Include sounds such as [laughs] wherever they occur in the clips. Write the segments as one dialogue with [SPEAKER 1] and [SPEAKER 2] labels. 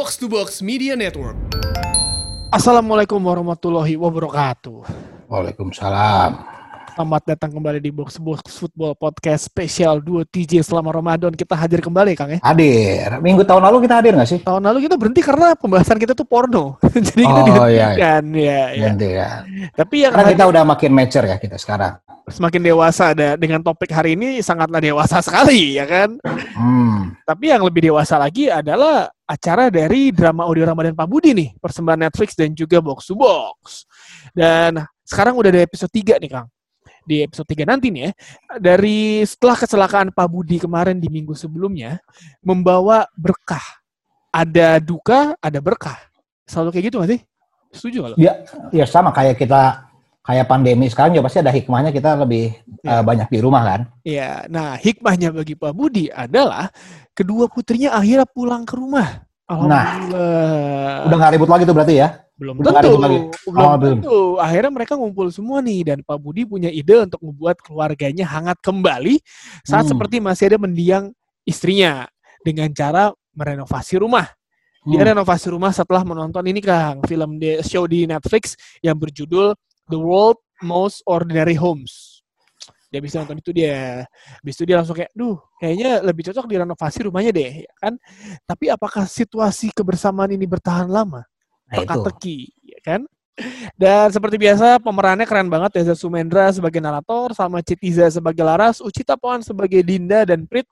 [SPEAKER 1] Box to Box Media Network.
[SPEAKER 2] Assalamualaikum warahmatullahi wabarakatuh.
[SPEAKER 3] Waalaikumsalam.
[SPEAKER 2] Selamat datang kembali di Box Box Football Podcast spesial 2 TJ selama Ramadan. Kita hadir kembali, Kang ya.
[SPEAKER 3] Hadir. Minggu tahun lalu kita hadir nggak sih?
[SPEAKER 2] Tahun lalu kita berhenti karena pembahasan kita tuh porno. [laughs] Jadi kita
[SPEAKER 3] Oh, iya, iya.
[SPEAKER 2] dihentikan. Ya, ya.
[SPEAKER 3] Ganti ya.
[SPEAKER 2] Tapi yang
[SPEAKER 3] Karena kita
[SPEAKER 2] hadir
[SPEAKER 3] udah makin mature ya kita sekarang.
[SPEAKER 2] semakin dewasa ada dengan topik hari ini sangatlah dewasa sekali, ya kan?
[SPEAKER 3] Hmm.
[SPEAKER 2] Tapi yang lebih dewasa lagi adalah acara dari drama audio Ramadan Pak Budi nih, persembahan Netflix dan juga Box to Box. Dan sekarang udah ada episode 3 nih, Kang. Di episode 3 nanti nih ya, dari setelah kecelakaan Pak Budi kemarin di minggu sebelumnya, membawa berkah. Ada duka, ada berkah. Selalu kayak gitu gak sih? Setuju gak lo?
[SPEAKER 3] Ya, ya sama kayak kita kayak pandemi sekarang juga pasti ada hikmahnya kita lebih
[SPEAKER 2] Ya.
[SPEAKER 3] eh, banyak di rumah kan.
[SPEAKER 2] Iya, nah hikmahnya bagi Pak Budi adalah kedua putrinya akhirnya pulang ke rumah. Alhamdulillah.
[SPEAKER 3] Udah nggak ribut lagi tuh berarti ya?
[SPEAKER 2] Belum
[SPEAKER 3] Udah
[SPEAKER 2] tentu,
[SPEAKER 3] ribut lagi?
[SPEAKER 2] belum
[SPEAKER 3] Oh, belum.
[SPEAKER 2] tentu. Akhirnya mereka ngumpul semua nih dan Pak Budi punya ide untuk membuat keluarganya hangat kembali saat
[SPEAKER 3] Hmm.
[SPEAKER 2] seperti masih ada mendiang istrinya dengan cara merenovasi rumah. Dia
[SPEAKER 3] Hmm.
[SPEAKER 2] renovasi rumah setelah menonton ini Kang, film di, show di Netflix yang berjudul The World Most Ordinary Homes. Dia bisa nonton itu dia. Habis itu dia langsung kayak, duh, kayaknya lebih cocok direnovasi rumahnya deh, ya kan? Tapi apakah situasi kebersamaan ini bertahan lama?
[SPEAKER 3] Nah,
[SPEAKER 2] teka-teki, ya kan? Dan seperti biasa pemerannya keren banget Reza Sumendra sebagai narator, sama Citiza sebagai Laras, Ucita Pohan sebagai Dinda dan Prit,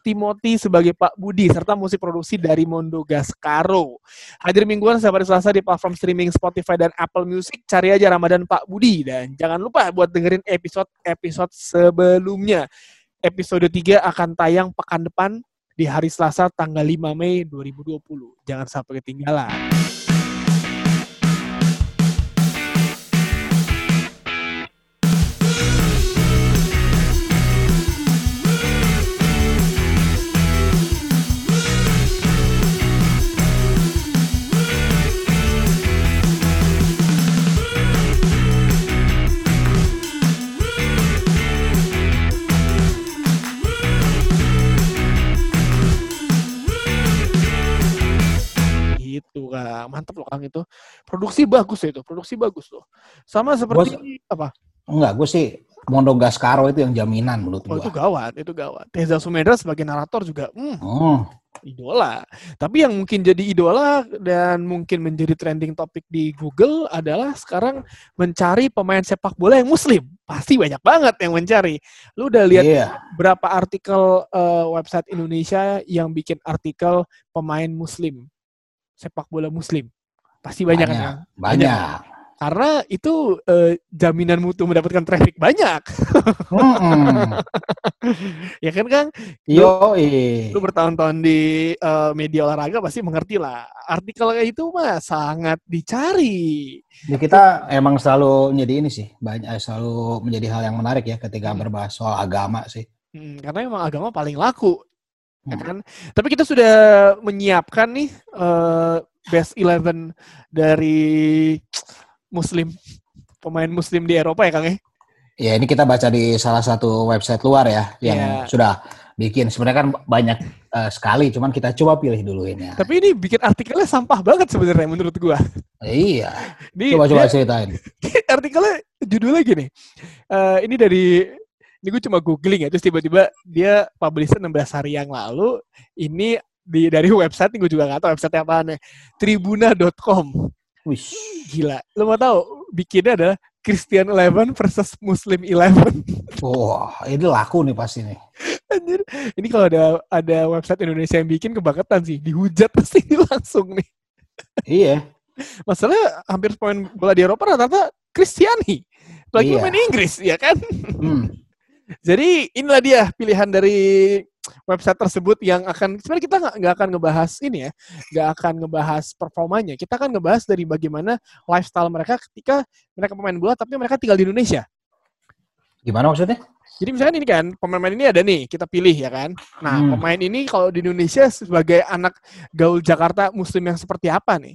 [SPEAKER 2] Timothy sebagai Pak Budi serta musik produksi dari Mondo Gascaro. Hadir mingguan setiap hari Selasa di platform streaming Spotify dan Apple Music. Cari aja Ramadan Pak Budi dan jangan lupa buat dengerin episode-episode sebelumnya. Episode 3 akan tayang pekan depan di hari Selasa tanggal 5 Mei 2020. Jangan sampai ketinggalan. Gitu kang mantep loh kang itu. Produksi bagus ya itu produksi bagus loh. Sama seperti apa?
[SPEAKER 3] Enggak, gue sih Mondo Gascaro itu yang jaminan menurut
[SPEAKER 2] oh, itu
[SPEAKER 3] gue.
[SPEAKER 2] gawat itu gawat. Teza Sumendra sebagai narator juga hmm,
[SPEAKER 3] Hmm.
[SPEAKER 2] idola. Tapi yang mungkin jadi idola dan mungkin menjadi trending topik di Google adalah sekarang mencari pemain sepak bola yang muslim. Pasti banyak banget yang mencari. Lu udah lihat
[SPEAKER 3] Iya.
[SPEAKER 2] berapa artikel eh, website Indonesia yang bikin artikel pemain muslim sepak bola muslim pasti banyak, kan
[SPEAKER 3] Banyak. Banyak.
[SPEAKER 2] karena itu eh, jaminan mutu mendapatkan traffic banyak [laughs] ya kan Kang
[SPEAKER 3] Yo,
[SPEAKER 2] lu bertahun-tahun di eh, media olahraga pasti mengerti lah artikel kayak itu mah sangat dicari
[SPEAKER 3] Ya, kita emang selalu menjadi ini sih, banyak eh, selalu menjadi hal yang menarik ya ketika
[SPEAKER 2] Hmm.
[SPEAKER 3] berbahas soal agama sih.
[SPEAKER 2] Hmm, karena emang agama paling laku ya kan tapi kita sudah menyiapkan nih eh, best 11 dari muslim pemain muslim di Eropa ya Kang ya
[SPEAKER 3] Ya ini kita baca di salah satu website luar ya yang
[SPEAKER 2] Iya.
[SPEAKER 3] sudah bikin. Sebenarnya kan banyak eh, sekali, cuman kita coba pilih dulu ini. ya.
[SPEAKER 2] tapi ini bikin artikelnya sampah banget sebenarnya menurut gua
[SPEAKER 3] Iya. Coba coba ceritain. [laughs]
[SPEAKER 2] artikelnya judulnya gini. Eh, ini dari ini gue cuma googling ya terus tiba-tiba dia publish 16 hari yang lalu ini di dari website gue juga nggak tahu website apaan ya tribuna.com
[SPEAKER 3] Wih.
[SPEAKER 2] gila lo mau tahu bikinnya adalah Christian Eleven versus Muslim Eleven [laughs]
[SPEAKER 3] Wah, ini laku nih pasti nih.
[SPEAKER 2] Anjir. ini kalau ada ada website Indonesia yang bikin kebangetan sih dihujat pasti ini [laughs] langsung nih
[SPEAKER 3] Iya.
[SPEAKER 2] masalahnya hampir pemain bola di Eropa rata-rata Kristiani lagi
[SPEAKER 3] Iya.
[SPEAKER 2] main Inggris ya kan
[SPEAKER 3] Hmm. [laughs]
[SPEAKER 2] Jadi inilah dia pilihan dari website tersebut yang akan sebenarnya kita nggak akan ngebahas ini ya, nggak akan ngebahas performanya. Kita akan ngebahas dari bagaimana lifestyle mereka ketika mereka pemain bola tapi mereka tinggal di Indonesia.
[SPEAKER 3] Gimana maksudnya?
[SPEAKER 2] Jadi misalkan ini kan pemain-pemain ini ada nih kita pilih ya kan. Nah
[SPEAKER 3] Hmm.
[SPEAKER 2] pemain ini kalau di Indonesia sebagai anak gaul Jakarta Muslim yang seperti apa nih,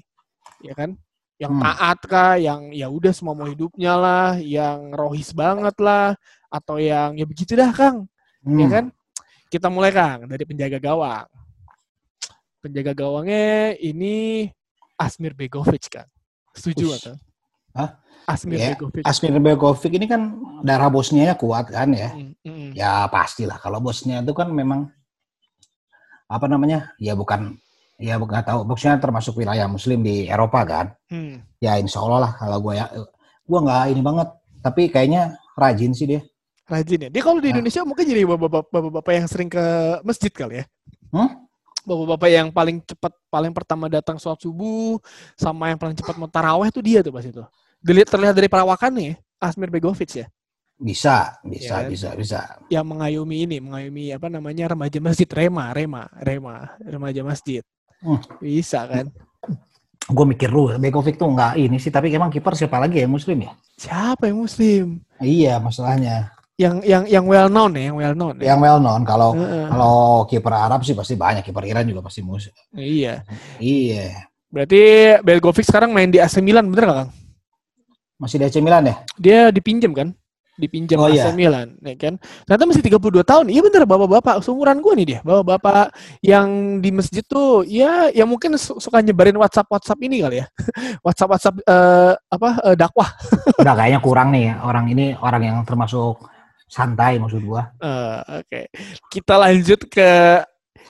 [SPEAKER 2] ya kan? Yang
[SPEAKER 3] Hmm.
[SPEAKER 2] taat kah, yang ya udah semua mau hidupnya lah, yang rohis banget lah, atau yang ya begitu dah Kang
[SPEAKER 3] Hmm.
[SPEAKER 2] ya kan? Kita mulai Kang dari penjaga gawang. penjaga gawangnya ini Asmir Begovic kan. Setuju
[SPEAKER 3] Ush.
[SPEAKER 2] atau?
[SPEAKER 3] Hah?
[SPEAKER 2] Asmir
[SPEAKER 3] Ya,
[SPEAKER 2] Begovic.
[SPEAKER 3] Asmir Begovic ini kan darah Bosnia kuat kan ya.
[SPEAKER 2] Mm, mm.
[SPEAKER 3] Ya pastilah kalau Bosnia itu kan memang apa namanya? Ya bukan ya bukan tahu Bosnia termasuk wilayah muslim di Eropa kan.
[SPEAKER 2] Hmm.
[SPEAKER 3] Ya insya Allah lah kalau gue ya gue nggak ini banget tapi kayaknya rajin sih dia.
[SPEAKER 2] Rajin ya. Dia kalau di
[SPEAKER 3] Nah.
[SPEAKER 2] Indonesia mungkin jadi bapak-bapak yang sering ke masjid kali ya.
[SPEAKER 3] Hmm?
[SPEAKER 2] Bapak-bapak yang paling cepat, paling pertama datang sholat subuh, sama yang paling cepat mau taraweh tuh dia tuh pas itu. Dilihat terlihat dari perawakannya ya, Asmir Begovic ya,
[SPEAKER 3] Bisa, bisa,
[SPEAKER 2] Ya.
[SPEAKER 3] bisa, bisa.
[SPEAKER 2] yang mengayomi ini, mengayomi apa namanya remaja masjid, Rema, Rema, Rema, remaja masjid.
[SPEAKER 3] Hmm.
[SPEAKER 2] Bisa kan?
[SPEAKER 3] Gue mikir lu, Begovic tuh nggak ini sih, tapi emang kiper siapa lagi ya muslim ya?
[SPEAKER 2] Siapa yang muslim?
[SPEAKER 3] Iya, masalahnya.
[SPEAKER 2] Yang yang yang well known ya, yang well known ya.
[SPEAKER 3] Yang well known kalau
[SPEAKER 2] Heeh.
[SPEAKER 3] kalau kiper Arab sih pasti banyak, kiper Iran juga pasti muslim.
[SPEAKER 2] Iya.
[SPEAKER 3] Iya.
[SPEAKER 2] Berarti Begovic sekarang main di AC Milan, bener gak Kang?
[SPEAKER 3] Masih di AC Milan ya?
[SPEAKER 2] Dia dipinjam kan? Dipinjam
[SPEAKER 3] Oh,
[SPEAKER 2] AC
[SPEAKER 3] iya.
[SPEAKER 2] Milan, ya kan? Ternyata masih 32 tahun. Iya bener, bapak-bapak seumuran gue nih dia. Bapak-bapak yang di masjid tuh, ya yang mungkin su- suka nyebarin WhatsApp-WhatsApp ini kali ya. [laughs] WhatsApp-WhatsApp eh, apa eh, dakwah.
[SPEAKER 3] Udah kayaknya kurang nih ya. orang ini orang yang termasuk santai maksud gua.
[SPEAKER 2] Eh, Oke, kita lanjut ke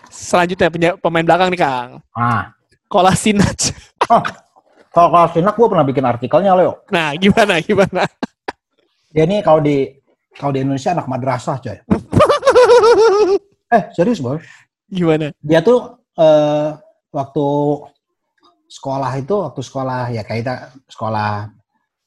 [SPEAKER 2] selanjutnya penya- pemain belakang nih Kang.
[SPEAKER 3] Ah,
[SPEAKER 2] Kolasinac. [laughs]
[SPEAKER 3] kalau kalau Sinak gua pernah bikin artikelnya Leo.
[SPEAKER 2] Nah, gimana gimana?
[SPEAKER 3] Dia ini kalau di kalau di Indonesia anak madrasah coy. [laughs] Eh serius boy.
[SPEAKER 2] gimana?
[SPEAKER 3] Dia tuh eh, waktu sekolah itu waktu sekolah ya kayak kita sekolah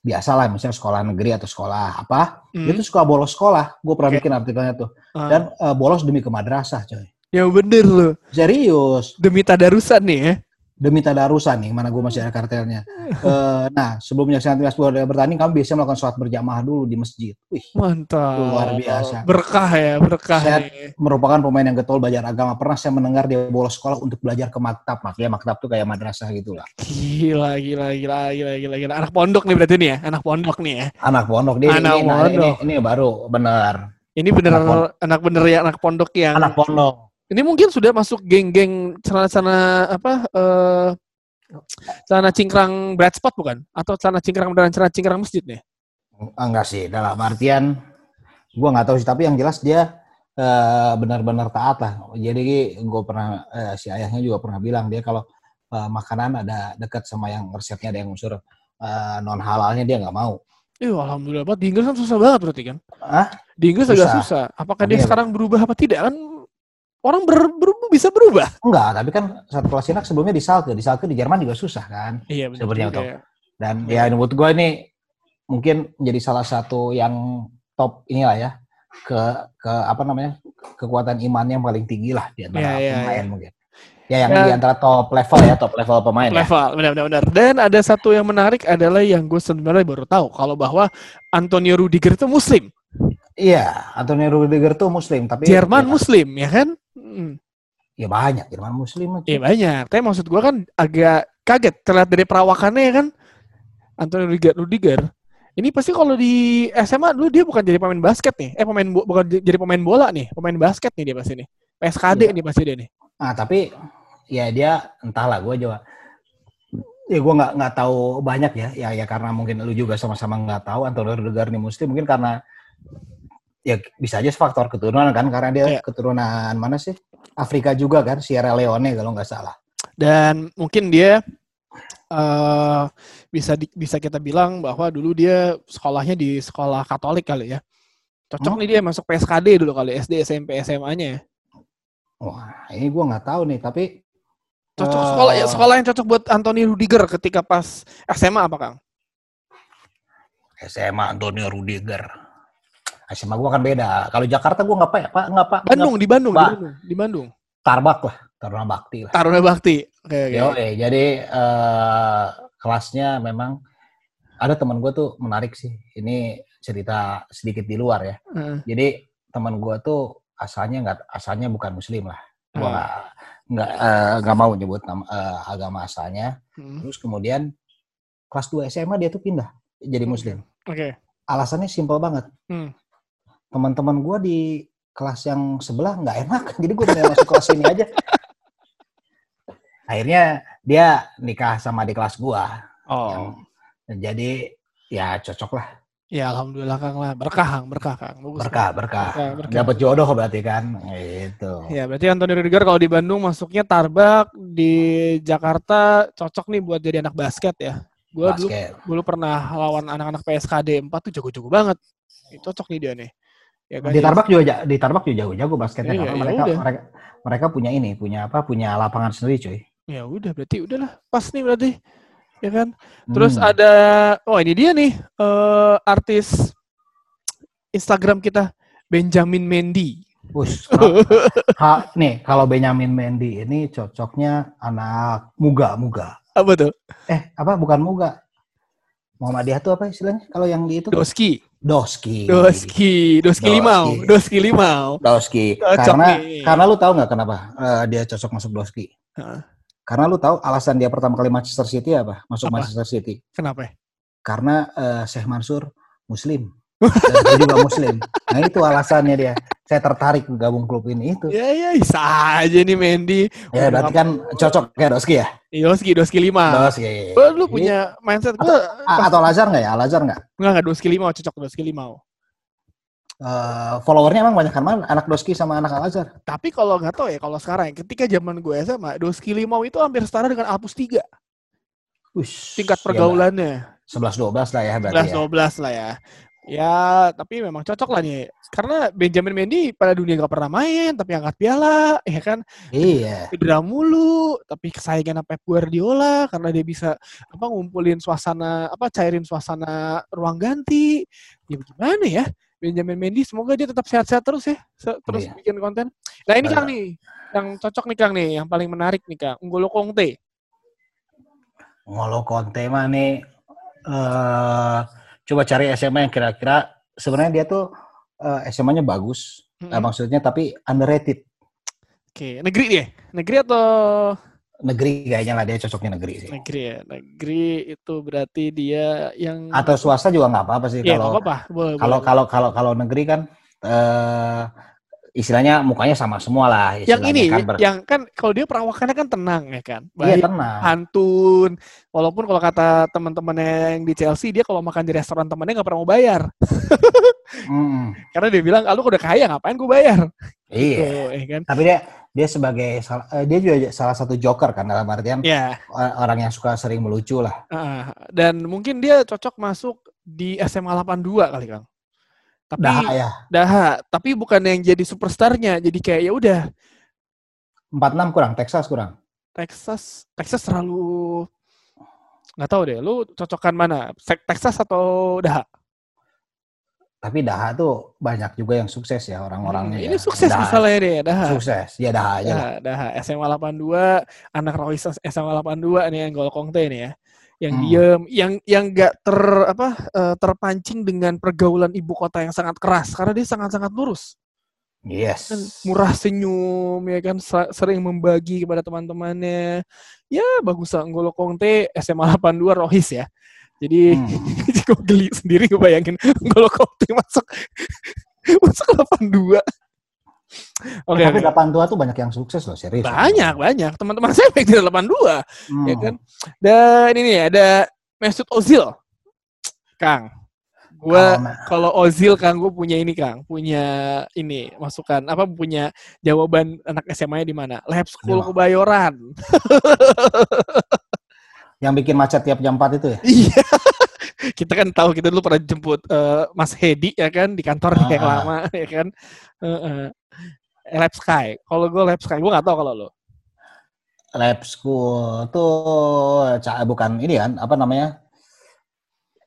[SPEAKER 3] biasa lah misalnya sekolah negeri atau sekolah apa
[SPEAKER 2] Hmm.
[SPEAKER 3] dia tuh suka bolos sekolah gue pernah
[SPEAKER 2] Oke.
[SPEAKER 3] bikin artikelnya tuh
[SPEAKER 2] Ah,
[SPEAKER 3] dan eh, bolos demi ke madrasah coy
[SPEAKER 2] yang bener loh.
[SPEAKER 3] serius
[SPEAKER 2] Demi tadarusan nih ya.
[SPEAKER 3] Demi tadarusan nih mana gue masih ada kartelnya [laughs] Eh, nah sebelum menyaksikan timnas bola bertanding kami biasanya melakukan sholat berjamaah dulu di masjid Wih,
[SPEAKER 2] Mantap.
[SPEAKER 3] Luar biasa.
[SPEAKER 2] Berkah ya, berkah
[SPEAKER 3] Saya-
[SPEAKER 2] nih.
[SPEAKER 3] merupakan pemain yang getol belajar agama pernah saya mendengar dia bolos sekolah untuk belajar ke maktab makanya maktab tuh kayak madrasah gitu lah
[SPEAKER 2] Gila, gila, gila, gila, gila, gila. Anak pondok nih berarti nih ya, anak pondok nih ya.
[SPEAKER 3] anak pondok dia
[SPEAKER 2] Anak
[SPEAKER 3] ini, nah, ini,
[SPEAKER 2] pondok.
[SPEAKER 3] ini baru benar
[SPEAKER 2] Ini bener
[SPEAKER 3] Anak
[SPEAKER 2] anak bener ya anak pondok yang
[SPEAKER 3] anak pondok
[SPEAKER 2] ini mungkin sudah masuk geng-geng celana-celana apa eh celana cingkrang bright spot bukan? Atau celana cingkrang dan celana cingkrang masjid nih?
[SPEAKER 3] Ah, enggak sih dalam artian gua nggak tahu sih tapi yang jelas dia eh, benar-benar taat lah jadi gue pernah eh, si ayahnya juga pernah bilang dia kalau eh, makanan ada dekat sama yang resepnya ada yang unsur non halalnya dia nggak mau
[SPEAKER 2] Ih, alhamdulillah. Pak, Di Inggris kan susah banget berarti kan?
[SPEAKER 3] ah
[SPEAKER 2] Di Inggris agak
[SPEAKER 3] Susah.
[SPEAKER 2] susah. Apakah dia
[SPEAKER 3] Iya.
[SPEAKER 2] sekarang berubah apa tidak? Kan orang ber, berubah bisa berubah.
[SPEAKER 3] enggak tapi kan saat kelas Sinak sebelumnya di Salke di Salke di Jerman juga susah kan
[SPEAKER 2] Iya, benar
[SPEAKER 3] Sebenarnya top.
[SPEAKER 2] ya.
[SPEAKER 3] dan
[SPEAKER 2] Iya.
[SPEAKER 3] ya menurut gue ini mungkin menjadi salah satu yang top inilah ya ke ke apa namanya kekuatan iman yang paling tinggi lah di antara
[SPEAKER 2] iya,
[SPEAKER 3] pemain
[SPEAKER 2] iya.
[SPEAKER 3] mungkin ya yang
[SPEAKER 2] Ya.
[SPEAKER 3] di antara top level ya top level pemain ya.
[SPEAKER 2] level benar-benar benar. Dan ada satu yang menarik adalah yang gue sebenarnya baru tahu kalau bahwa Antonio Rudiger itu Muslim,
[SPEAKER 3] Iya, Antonio Rudiger tuh muslim tapi
[SPEAKER 2] Jerman
[SPEAKER 3] ya,
[SPEAKER 2] Muslim, ya kan? Hmm.
[SPEAKER 3] ya banyak Jerman muslim.
[SPEAKER 2] Iya banyak. Tapi maksud gue kan agak kaget terlihat dari perawakannya ya kan. Antonio Rudiger, Rudiger. Ini pasti kalau di SMA dulu dia bukan jadi pemain basket nih. Eh pemain bukan jadi pemain bola nih, pemain basket nih dia pasti nih. PSKD
[SPEAKER 3] Iya.
[SPEAKER 2] nih pasti dia nih.
[SPEAKER 3] Nah, tapi ya dia entahlah gue juga ya gue nggak nggak tahu banyak ya ya ya karena mungkin lu juga sama-sama nggak tahu Antonio Rudiger ini muslim mungkin karena ya bisa aja faktor keturunan kan karena dia
[SPEAKER 2] Iya.
[SPEAKER 3] keturunan mana sih Afrika juga kan Sierra Leone kalau nggak salah
[SPEAKER 2] Dan mungkin dia eh bisa di- bisa kita bilang bahwa dulu dia sekolahnya di sekolah Katolik kali ya. Cocok
[SPEAKER 3] Hmm.
[SPEAKER 2] nih dia masuk PSKD dulu kali SD, SMP, SMA-nya ya.
[SPEAKER 3] wah ini gue nggak tahu nih tapi
[SPEAKER 2] Cocok
[SPEAKER 3] eh,
[SPEAKER 2] sekolah ya, sekolah yang cocok buat Anthony Rudiger ketika pas SMA apa Kang?
[SPEAKER 3] SMA Antonio Rudiger SMA gue kan beda kalau Jakarta gue nggak pak pak nggak pak
[SPEAKER 2] Bandung di Bandung, di. Bandung, di Bandung.
[SPEAKER 3] Tarbak lah Taruna Bakti lah
[SPEAKER 2] Taruna Bakti. Oke, oke.
[SPEAKER 3] Yo, eh, jadi eh, kelasnya memang ada teman gue tuh menarik sih. Ini cerita sedikit di luar ya.
[SPEAKER 2] Heeh.
[SPEAKER 3] Jadi teman gue tuh asalnya nggak asalnya bukan muslim lah. Gue
[SPEAKER 2] Hmm.
[SPEAKER 3] nggak nggak eh, nggak mau nyebut nama, eh, agama asalnya.
[SPEAKER 2] Hmm.
[SPEAKER 3] Terus kemudian kelas 2 SMA dia tuh pindah jadi muslim.
[SPEAKER 2] Oke.
[SPEAKER 3] Alasannya simpel banget.
[SPEAKER 2] Hmm.
[SPEAKER 3] Teman-teman gue di kelas yang sebelah nggak enak, [laughs] jadi gue pengen masuk kelas ini aja. akhirnya dia nikah sama di kelas gua.
[SPEAKER 2] Oh.
[SPEAKER 3] Jadi ya cocok lah.
[SPEAKER 2] Ya alhamdulillah Kang lah. Berkah Kang, berkah Kang. Bagus.
[SPEAKER 3] Berkah, berkah.
[SPEAKER 2] Berkah, berkah.
[SPEAKER 3] Dapat jodoh berarti kan. Gitu.
[SPEAKER 2] Ya berarti Anthony Rudiger kalau di Bandung masuknya Tarbak, di Jakarta cocok nih buat jadi anak basket ya. Gue dulu, dulu pernah lawan anak-anak PSKD 4 tuh jago-jago banget. Ini cocok nih dia nih. Ya kan?
[SPEAKER 3] Di Tarbak juga di Tarbak juga jago-jago basketnya
[SPEAKER 2] Iya,
[SPEAKER 3] karena
[SPEAKER 2] ya
[SPEAKER 3] mereka
[SPEAKER 2] udah.
[SPEAKER 3] mereka mereka punya ini, punya apa? Punya lapangan sendiri, cuy.
[SPEAKER 2] Ya udah berarti udahlah pas nih berarti. Ya kan? Terus
[SPEAKER 3] Hmm.
[SPEAKER 2] ada oh ini dia nih eh, artis Instagram kita Benjamin Mendy.
[SPEAKER 3] Us, kenapa? [laughs] Ha, nih kalau Benjamin Mendy ini cocoknya anak muga-muga.
[SPEAKER 2] Apa tuh?
[SPEAKER 3] Eh, apa bukan muga? Muhammadiyah tuh apa istilahnya? Kalau yang di itu
[SPEAKER 2] Doski.
[SPEAKER 3] Doski.
[SPEAKER 2] Doski, Doski. Limau, Doski Limau.
[SPEAKER 3] Doski. Karena
[SPEAKER 2] nih.
[SPEAKER 3] karena lu tahu nggak kenapa eh, dia cocok masuk Doski?
[SPEAKER 2] Heeh.
[SPEAKER 3] Karena lu tahu alasan dia pertama kali Manchester City apa? Masuk
[SPEAKER 2] Apa?
[SPEAKER 3] Manchester City.
[SPEAKER 2] Kenapa?
[SPEAKER 3] Karena eh, Syekh Mansur Muslim. [laughs] Dan dia juga Muslim. Nah itu alasannya dia. Saya tertarik gabung klub ini itu.
[SPEAKER 2] Ya ya bisa aja nih Mendy.
[SPEAKER 3] Ya berarti kan cocok kayak Doski ya?
[SPEAKER 2] Iya, Doski, Doski Lima.
[SPEAKER 3] Doski.
[SPEAKER 2] Gua lu punya mindset gua
[SPEAKER 3] A- atau Lazar nggak ya? Lazar nggak?
[SPEAKER 2] enggak enggak Doski Limau cocok Doski Limau.
[SPEAKER 3] Eh, followernya emang banyak kan? Anak Doski sama anak Al Azhar.
[SPEAKER 2] Tapi kalau nggak tahu ya kalau sekarang ketika zaman gue SMA Doski Limau itu hampir setara dengan Alpus 3
[SPEAKER 3] Ush,
[SPEAKER 2] tingkat
[SPEAKER 3] ya,
[SPEAKER 2] pergaulannya.
[SPEAKER 3] 11-12 lah ya berarti
[SPEAKER 2] 11
[SPEAKER 3] ya.
[SPEAKER 2] 12 lah ya. Ya, tapi memang cocok lah nih. Karena Benjamin Mendy pada dunia gak pernah main, tapi angkat piala, ya kan?
[SPEAKER 3] Iya.
[SPEAKER 2] Cedera mulu, tapi kesayangan Pep Guardiola karena dia bisa apa ngumpulin suasana, apa cairin suasana ruang ganti. Ya gimana ya? Benjamin Mendy semoga dia tetap sehat-sehat terus ya, terus
[SPEAKER 3] Iya.
[SPEAKER 2] bikin konten. Nah, ini. Kang nih, yang cocok nih Kang nih, yang paling menarik nih Kang, Unggolo Kongte.
[SPEAKER 3] Ngolo Conte mah nih eh coba cari SMA yang kira-kira sebenarnya dia tuh eh, SMA-nya bagus. Eh,
[SPEAKER 2] Mm-mm.
[SPEAKER 3] maksudnya tapi underrated.
[SPEAKER 2] Oke, negeri dia. Negeri atau
[SPEAKER 3] Negeri kayaknya lah dia cocoknya negeri sih.
[SPEAKER 2] negeri ya? Negeri itu berarti dia yang
[SPEAKER 3] Atau swasta juga nggak apa-apa sih
[SPEAKER 2] nggak
[SPEAKER 3] kalau
[SPEAKER 2] apa-apa. Boleh,
[SPEAKER 3] kalau
[SPEAKER 2] boleh.
[SPEAKER 3] kalau kalau kalau negeri kan eh istilahnya mukanya sama semua lah.
[SPEAKER 2] yang ini,
[SPEAKER 3] kan ber-
[SPEAKER 2] yang kan kalau dia perawakannya kan tenang ya kan,
[SPEAKER 3] iya
[SPEAKER 2] baik,
[SPEAKER 3] tenang.
[SPEAKER 2] santun. Walaupun kalau kata teman-temannya yang di Chelsea dia kalau makan di restoran temannya nggak pernah mau bayar, [laughs]
[SPEAKER 3] Mm,
[SPEAKER 2] karena dia bilang, ah, lu udah kaya ngapain gue bayar?
[SPEAKER 3] iya.
[SPEAKER 2] Tuh, ya kan?
[SPEAKER 3] Tapi dia dia sebagai eh, dia juga salah satu joker kan dalam artian eh, orang yang suka sering melucu lah.
[SPEAKER 2] ah, dan mungkin dia cocok masuk di SMA 82 kali kang. Tapi
[SPEAKER 3] Daha ya.
[SPEAKER 2] Daha, tapi bukan yang jadi superstarnya, jadi kayak ya udah
[SPEAKER 3] 46 kurang, Texas kurang.
[SPEAKER 2] Texas, Texas terlalu nggak tahu deh. Lu cocokan mana? Te- Texas atau Daha?
[SPEAKER 3] Tapi Daha tuh banyak juga yang sukses ya orang-orangnya.
[SPEAKER 2] Hmm,
[SPEAKER 3] ya.
[SPEAKER 2] ini sukses
[SPEAKER 3] Daha,
[SPEAKER 2] misalnya deh, Daha.
[SPEAKER 3] Sukses. Ya Daha aja lah.
[SPEAKER 2] Daha, Daha. SMA 82, anak Royce SMA 82 nih yang gol Kongte nih ya. Yang
[SPEAKER 3] Hmm.
[SPEAKER 2] diem, yang yang nggak ter apa eh, terpancing dengan pergaulan ibu kota yang sangat keras karena dia sangat-sangat lurus.
[SPEAKER 3] Yes.
[SPEAKER 2] kan murah senyum ya kan sering membagi kepada teman-temannya ya bagus lah N'Golo Conte SMA 82 Rohis ya jadi
[SPEAKER 3] Hmm. [laughs]
[SPEAKER 2] gue geli sendiri gue bayangin N'Golo Conte masuk [laughs] masuk 82 oke
[SPEAKER 3] Eh, tapi delapan tua tuh banyak yang sukses loh, serius.
[SPEAKER 2] banyak banyak teman-teman saya yang tidak 82
[SPEAKER 3] Hmm.
[SPEAKER 2] ya kan dan ini nih ada Mesut Ozil Kang gua
[SPEAKER 3] Kalau
[SPEAKER 2] Ozil Kang gue punya ini Kang, punya ini masukan apa punya jawaban anak SMA-nya di mana? Lab School
[SPEAKER 3] Di mana?
[SPEAKER 2] Kebayoran. [laughs]
[SPEAKER 3] yang bikin macet tiap jam 4 itu ya?
[SPEAKER 2] Iya. [laughs] kita kan tahu kita dulu pernah jemput eh, Mas Hedi ya kan di kantor dia yang
[SPEAKER 3] Ah.
[SPEAKER 2] lama ya kan. Heeh. Lab Sky. Kalau gue Lab Sky, gue nggak tahu kalau lo.
[SPEAKER 3] Lab school tuh bukan ini kan, apa namanya?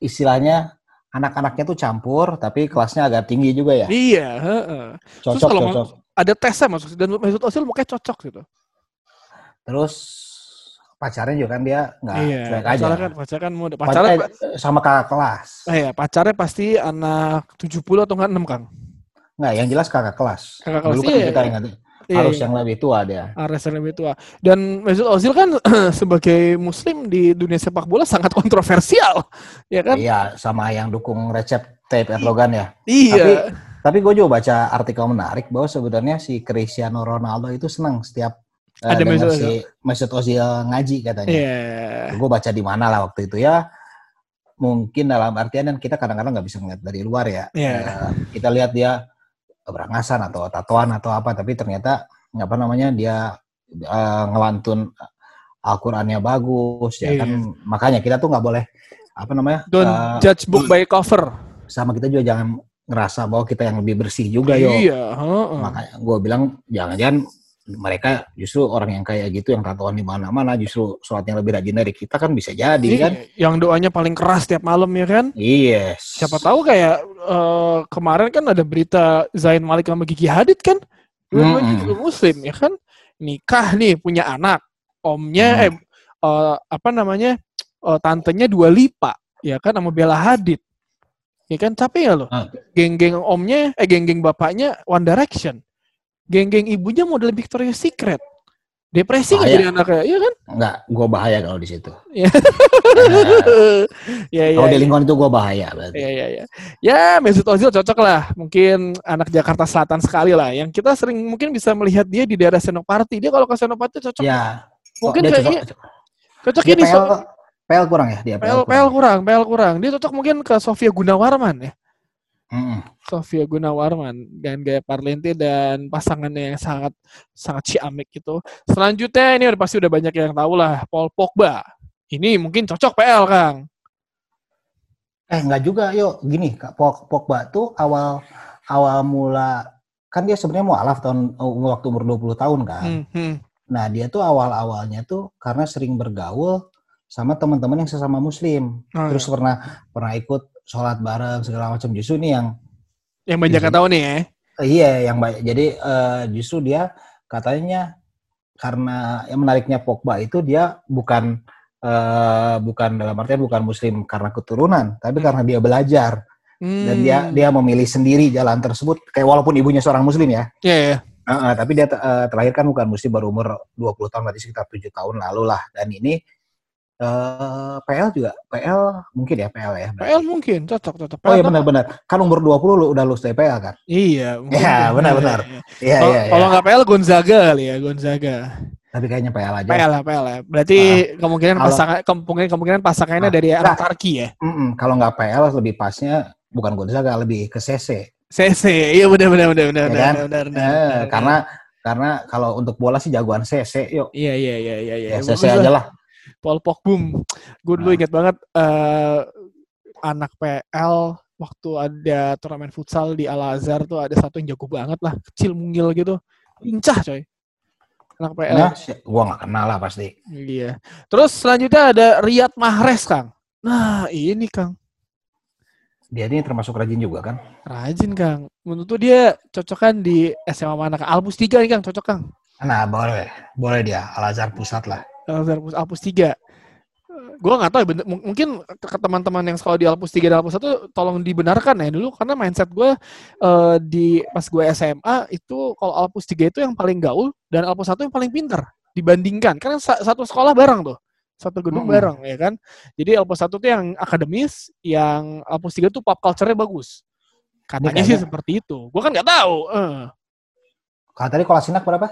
[SPEAKER 3] Istilahnya anak-anaknya tuh campur tapi kelasnya agak tinggi juga ya.
[SPEAKER 2] Iya. heeh. Terus
[SPEAKER 3] Cocok
[SPEAKER 2] kalau
[SPEAKER 3] cocok.
[SPEAKER 2] Ada tesnya masuk dan Mesut Ozil mukanya cocok gitu.
[SPEAKER 3] Terus pacarnya juga kan dia nggak
[SPEAKER 2] iya.
[SPEAKER 3] cuek aja.
[SPEAKER 2] Pacarnya kan, pacarnya kan muda.
[SPEAKER 3] Pacar-
[SPEAKER 2] Pacarnya,
[SPEAKER 3] eh, sama kakak kelas.
[SPEAKER 2] eh, ya, pacarnya pasti anak 70 atau enggak 6 Kang.
[SPEAKER 3] Nggak, yang jelas kakak kelas.
[SPEAKER 2] Kakak kelas,
[SPEAKER 3] Dulu kan
[SPEAKER 2] iya.
[SPEAKER 3] kita ingat
[SPEAKER 2] Iya,
[SPEAKER 3] harus
[SPEAKER 2] iya.
[SPEAKER 3] yang lebih tua dia.
[SPEAKER 2] Ares yang lebih tua. Dan Mesut Ozil kan [clears throat] sebagai muslim di dunia sepak bola sangat kontroversial. Ya kan?
[SPEAKER 3] Iya, sama yang dukung Recep Tayyip Erdogan ya.
[SPEAKER 2] Iya.
[SPEAKER 3] Tapi gue juga baca artikel menarik bahwa sebenarnya si Cristiano Ronaldo itu senang setiap uh,
[SPEAKER 2] Ada Mesut
[SPEAKER 3] si Mesut Ozil ngaji katanya.
[SPEAKER 2] Iya.
[SPEAKER 3] Gue baca di mana lah waktu itu ya. Mungkin dalam artian kan kita kadang-kadang nggak bisa ngeliat dari luar ya.
[SPEAKER 2] Iya.
[SPEAKER 3] Eh, kita lihat dia berangasan atau tatoan atau apa, tapi ternyata apa namanya dia eh, ngelantun Al-Qur'annya bagus ya
[SPEAKER 2] Iya.
[SPEAKER 3] kan. Makanya kita tuh nggak boleh apa namanya?
[SPEAKER 2] Don't
[SPEAKER 3] eh,
[SPEAKER 2] judge book by cover.
[SPEAKER 3] sama kita juga jangan ngerasa bahwa kita yang lebih bersih juga yo.
[SPEAKER 2] Iya. heeh.
[SPEAKER 3] Makanya gue bilang jangan-jangan mereka justru orang yang kayak gitu yang tatoan di mana-mana justru sholatnya lebih rajin dari kita kan bisa jadi
[SPEAKER 2] Iya,
[SPEAKER 3] kan?
[SPEAKER 2] Yang doanya paling keras tiap malam ya kan?
[SPEAKER 3] Yes.
[SPEAKER 2] Siapa tahu kayak eh, kemarin kan ada berita Zain Malik sama Gigi Hadid kan? Dua-duanya
[SPEAKER 3] Mm-mm.
[SPEAKER 2] juga muslim ya kan? Nikah nih punya anak. Omnya
[SPEAKER 3] Hmm.
[SPEAKER 2] eh eh, apa namanya? eh, tantenya dua lipa ya kan sama Bella Hadid. Ya kan capek ya lo.
[SPEAKER 3] Ah.
[SPEAKER 2] Geng-geng omnya eh geng-geng bapaknya One Direction. Geng-geng ibunya model Victoria's Secret. Depresi nggak jadi anaknya, iya kan?
[SPEAKER 3] Enggak, gue bahaya kalau di situ.
[SPEAKER 2] Iya. [laughs] Ya, ya,
[SPEAKER 3] kalau di
[SPEAKER 2] ya.
[SPEAKER 3] lingkungan itu gue bahaya berarti.
[SPEAKER 2] Ya, ya, ya. Ya, Mesut Ozil cocok lah. Mungkin anak Jakarta Selatan sekali lah. Yang kita sering mungkin bisa melihat dia di daerah Senopati. Dia kalau ke Senopati cocok.
[SPEAKER 3] Ya.
[SPEAKER 2] Mungkin
[SPEAKER 3] dia
[SPEAKER 2] kayaknya
[SPEAKER 3] cocok,
[SPEAKER 2] cocok ini
[SPEAKER 3] PL,
[SPEAKER 2] so-
[SPEAKER 3] PL kurang ya dia
[SPEAKER 2] PL, PL kurang, PL kurang. Dia cocok mungkin ke Sofia Gunawarman ya. Sofia Gunawarman dan gaya parlente dan pasangannya yang sangat sangat ciamik gitu. Selanjutnya ini udah pasti udah banyak yang tahu lah Paul Pogba. Ini mungkin cocok PL Kang.
[SPEAKER 3] Eh enggak juga, yuk gini Kak Pog- Pogba tuh awal awal mula kan dia sebenarnya mau alaf tahun oh, waktu umur 20 tahun kan.
[SPEAKER 2] Hmm, hmm.
[SPEAKER 3] Nah, dia tuh awal-awalnya tuh karena sering bergaul sama teman-teman yang sesama muslim.
[SPEAKER 2] Oh,
[SPEAKER 3] Terus
[SPEAKER 2] iya.
[SPEAKER 3] pernah pernah ikut sholat bareng segala macam. Justru ini yang
[SPEAKER 2] yang banyak tahu nih ya.
[SPEAKER 3] eh, iya yang baik. Jadi eh, justru dia katanya karena yang menariknya Pogba itu dia bukan eh, bukan dalam artian bukan muslim karena keturunan, tapi
[SPEAKER 2] Hmm.
[SPEAKER 3] karena dia belajar dan dia
[SPEAKER 2] Hmm.
[SPEAKER 3] dia memilih sendiri jalan tersebut. Kayak walaupun ibunya seorang muslim ya,
[SPEAKER 2] Iya, iya.
[SPEAKER 3] Eh, eh, tapi dia eh, terakhir kan bukan muslim baru umur 20 tahun berarti sekitar 7 tahun lalu lah. Dan ini eh PL juga PL mungkin ya PL ya. berarti.
[SPEAKER 2] PL mungkin cocok cocok.
[SPEAKER 3] Oh iya
[SPEAKER 2] PL
[SPEAKER 3] benar-benar. Kan umur 20 lu udah lulus dari PL kan?
[SPEAKER 2] Iya. [laughs]
[SPEAKER 3] Ya, benar-benar.
[SPEAKER 2] Iya, iya.
[SPEAKER 3] Iya
[SPEAKER 2] Kalau
[SPEAKER 3] iya
[SPEAKER 2] kalau
[SPEAKER 3] iya.
[SPEAKER 2] nggak PL Gonzaga kali ya Gonzaga.
[SPEAKER 3] Tapi kayaknya PL aja.
[SPEAKER 2] PL lah PL ya. Berarti kemungkinan
[SPEAKER 3] Kalau-
[SPEAKER 2] pasangan kemungkinan kemungkinan pasangannya
[SPEAKER 3] Ah,
[SPEAKER 2] dari
[SPEAKER 3] enggak.
[SPEAKER 2] Tarki ya.
[SPEAKER 3] Mm-mm, Kalau nggak PL lebih pasnya bukan Gonzaga lebih ke CC.
[SPEAKER 2] CC. Iya benar benar benar benar
[SPEAKER 3] Ya
[SPEAKER 2] benar
[SPEAKER 3] kan?
[SPEAKER 2] benar. benar,
[SPEAKER 3] Eh,
[SPEAKER 2] benar.
[SPEAKER 3] karena karena kalau untuk bola sih jagoan CC yuk.
[SPEAKER 2] Iya iya iya iya iya.
[SPEAKER 3] Ya, CC
[SPEAKER 2] lah.
[SPEAKER 3] aja lah.
[SPEAKER 2] Paul Pogba. Gue dulu
[SPEAKER 3] Nah.
[SPEAKER 2] ingat banget eh anak PL waktu ada turnamen futsal di Al Azhar tuh ada satu yang jago banget lah, kecil mungil gitu. Lincah coy. Anak PL.
[SPEAKER 3] Nah, gua nggak kenal lah pasti.
[SPEAKER 2] Iya. Terus selanjutnya ada Riyad Mahrez, Kang. Nah, ini Kang.
[SPEAKER 3] Dia ini termasuk rajin juga kan?
[SPEAKER 2] Rajin, Kang. Menurut tuh dia cocokan di SMA mana, Kang? Albus 3 nih, Kang. Cocok, Kang.
[SPEAKER 3] Nah boleh, boleh dia Al Azhar pusat lah.
[SPEAKER 2] Albus, Albus 3. Gue nggak tahu, ya, bener- mung- mungkin ke teman-teman yang sekolah di Alpus 3 dan Alpus 1 tolong dibenarkan ya dulu karena mindset gue eh, di pas gue SMA itu kalau Alpus 3 itu yang paling gaul dan Alpus 1 yang paling pinter dibandingkan karena sa- satu sekolah bareng tuh satu gedung
[SPEAKER 3] Mm-mm.
[SPEAKER 2] bareng ya kan jadi Alpus 1 tuh yang akademis yang Alpus 3 tuh pop culture-nya bagus katanya sih
[SPEAKER 3] kayaknya-
[SPEAKER 2] seperti itu gue kan nggak tahu eh.
[SPEAKER 3] Kalau tadi Kolasinak berapa?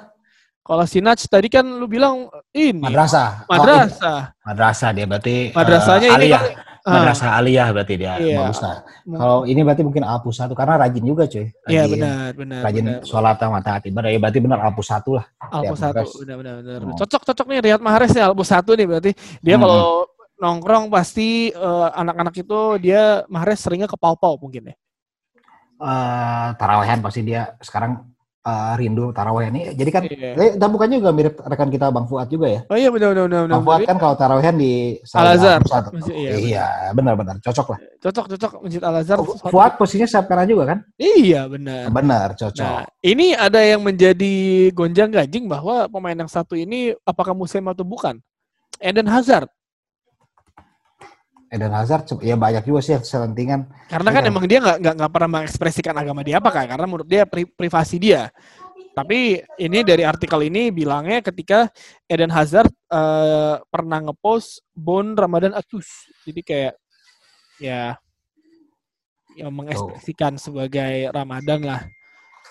[SPEAKER 2] Kalau Sinach tadi kan lu bilang ini
[SPEAKER 3] Madrasah. Oh,
[SPEAKER 2] madrasah
[SPEAKER 3] ini madrasah dia berarti.
[SPEAKER 2] madrasahnya
[SPEAKER 3] eh,
[SPEAKER 2] ini
[SPEAKER 3] aliyah.
[SPEAKER 2] kan ah,
[SPEAKER 3] Madrasah aliyah berarti dia.
[SPEAKER 2] Iya.
[SPEAKER 3] Lah. Kalau ini berarti mungkin Alpus satu karena rajin juga cuy.
[SPEAKER 2] Iya benar benar.
[SPEAKER 3] Rajin
[SPEAKER 2] benar.
[SPEAKER 3] sholat sama taat ibadah. Ya berarti benar Alpus satu lah. Riyad
[SPEAKER 2] satu, benar benar benar.
[SPEAKER 3] Hmm.
[SPEAKER 2] Cocok cocok nih Riyad Mahrez nih Albus satu nih berarti dia
[SPEAKER 3] Hmm.
[SPEAKER 2] kalau nongkrong pasti eh, anak-anak itu dia Mahrez seringnya ke pau-pau mungkin ya.
[SPEAKER 3] Eh tarawehan pasti dia sekarang eh, rindu taraweh ini. Jadi kan
[SPEAKER 2] Iya.
[SPEAKER 3] eh, dan bukannya juga mirip rekan kita Bang Fuad juga ya.
[SPEAKER 2] Oh iya benar benar benar.
[SPEAKER 3] Bang
[SPEAKER 2] benar.
[SPEAKER 3] Fuad kan kalau tarawehan di
[SPEAKER 2] Al Azhar. Iya,
[SPEAKER 3] Iya, benar-benar cocok lah.
[SPEAKER 2] Cocok cocok Masjid Al Azhar.
[SPEAKER 3] Fuad posisinya sapera juga kan?
[SPEAKER 2] Iya benar.
[SPEAKER 3] Benar, cocok.
[SPEAKER 2] Nah, ini ada yang menjadi gonjang ganjing bahwa pemain yang satu ini apakah muslim atau bukan? Eden Hazard.
[SPEAKER 3] Eden Hazard ya banyak juga sih yang selentingan.
[SPEAKER 2] Karena kan
[SPEAKER 3] Iya.
[SPEAKER 2] emang dia nggak nggak pernah mengekspresikan agama dia apa kan? Karena menurut dia pri- privasi dia. Tapi ini dari artikel ini bilangnya ketika Eden Hazard eh, pernah ngepost Bon Ramadan Atus. Jadi kayak ya yang mengekspresikan sebagai Ramadan lah.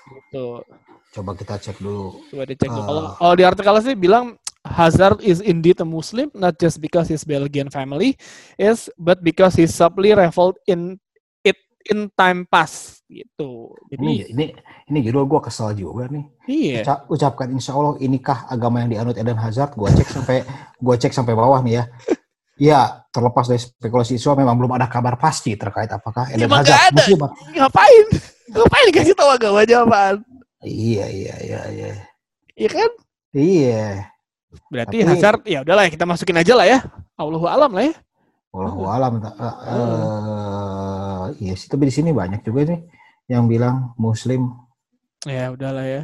[SPEAKER 2] Gitu.
[SPEAKER 3] Coba kita cek dulu.
[SPEAKER 2] Coba dicek dulu. Kalau
[SPEAKER 3] Ah.
[SPEAKER 2] kalau di artikel sih bilang Hazard is indeed a Muslim, not just because his Belgian family is, but because he subtly reveled in it in time past gitu. Jadi
[SPEAKER 3] Ini ini ini judul gue kesel juga nih.
[SPEAKER 2] iya.
[SPEAKER 3] Uca- ucapkan insya Allah inikah agama yang dianut Eden Hazard? Gue cek sampai gue cek sampai bawah nih ya. Ya terlepas dari spekulasi Islam memang belum ada kabar pasti terkait apakah Eden
[SPEAKER 2] Emang
[SPEAKER 3] Hazard
[SPEAKER 2] ada.
[SPEAKER 3] muslim.
[SPEAKER 2] Ngapain? Ngapain dikasih tahu agamanya apaan?
[SPEAKER 3] Iya iya iya iya.
[SPEAKER 2] Iya kan?
[SPEAKER 3] Iya.
[SPEAKER 2] Berarti
[SPEAKER 3] Tapi-
[SPEAKER 2] Hazard ya udahlah ya kita masukin aja lah ya. Allahu alam lah ya.
[SPEAKER 3] Wallahu alam. Eh, eh, iya sih tapi di sini banyak juga nih yang bilang muslim.
[SPEAKER 2] Ya udahlah ya.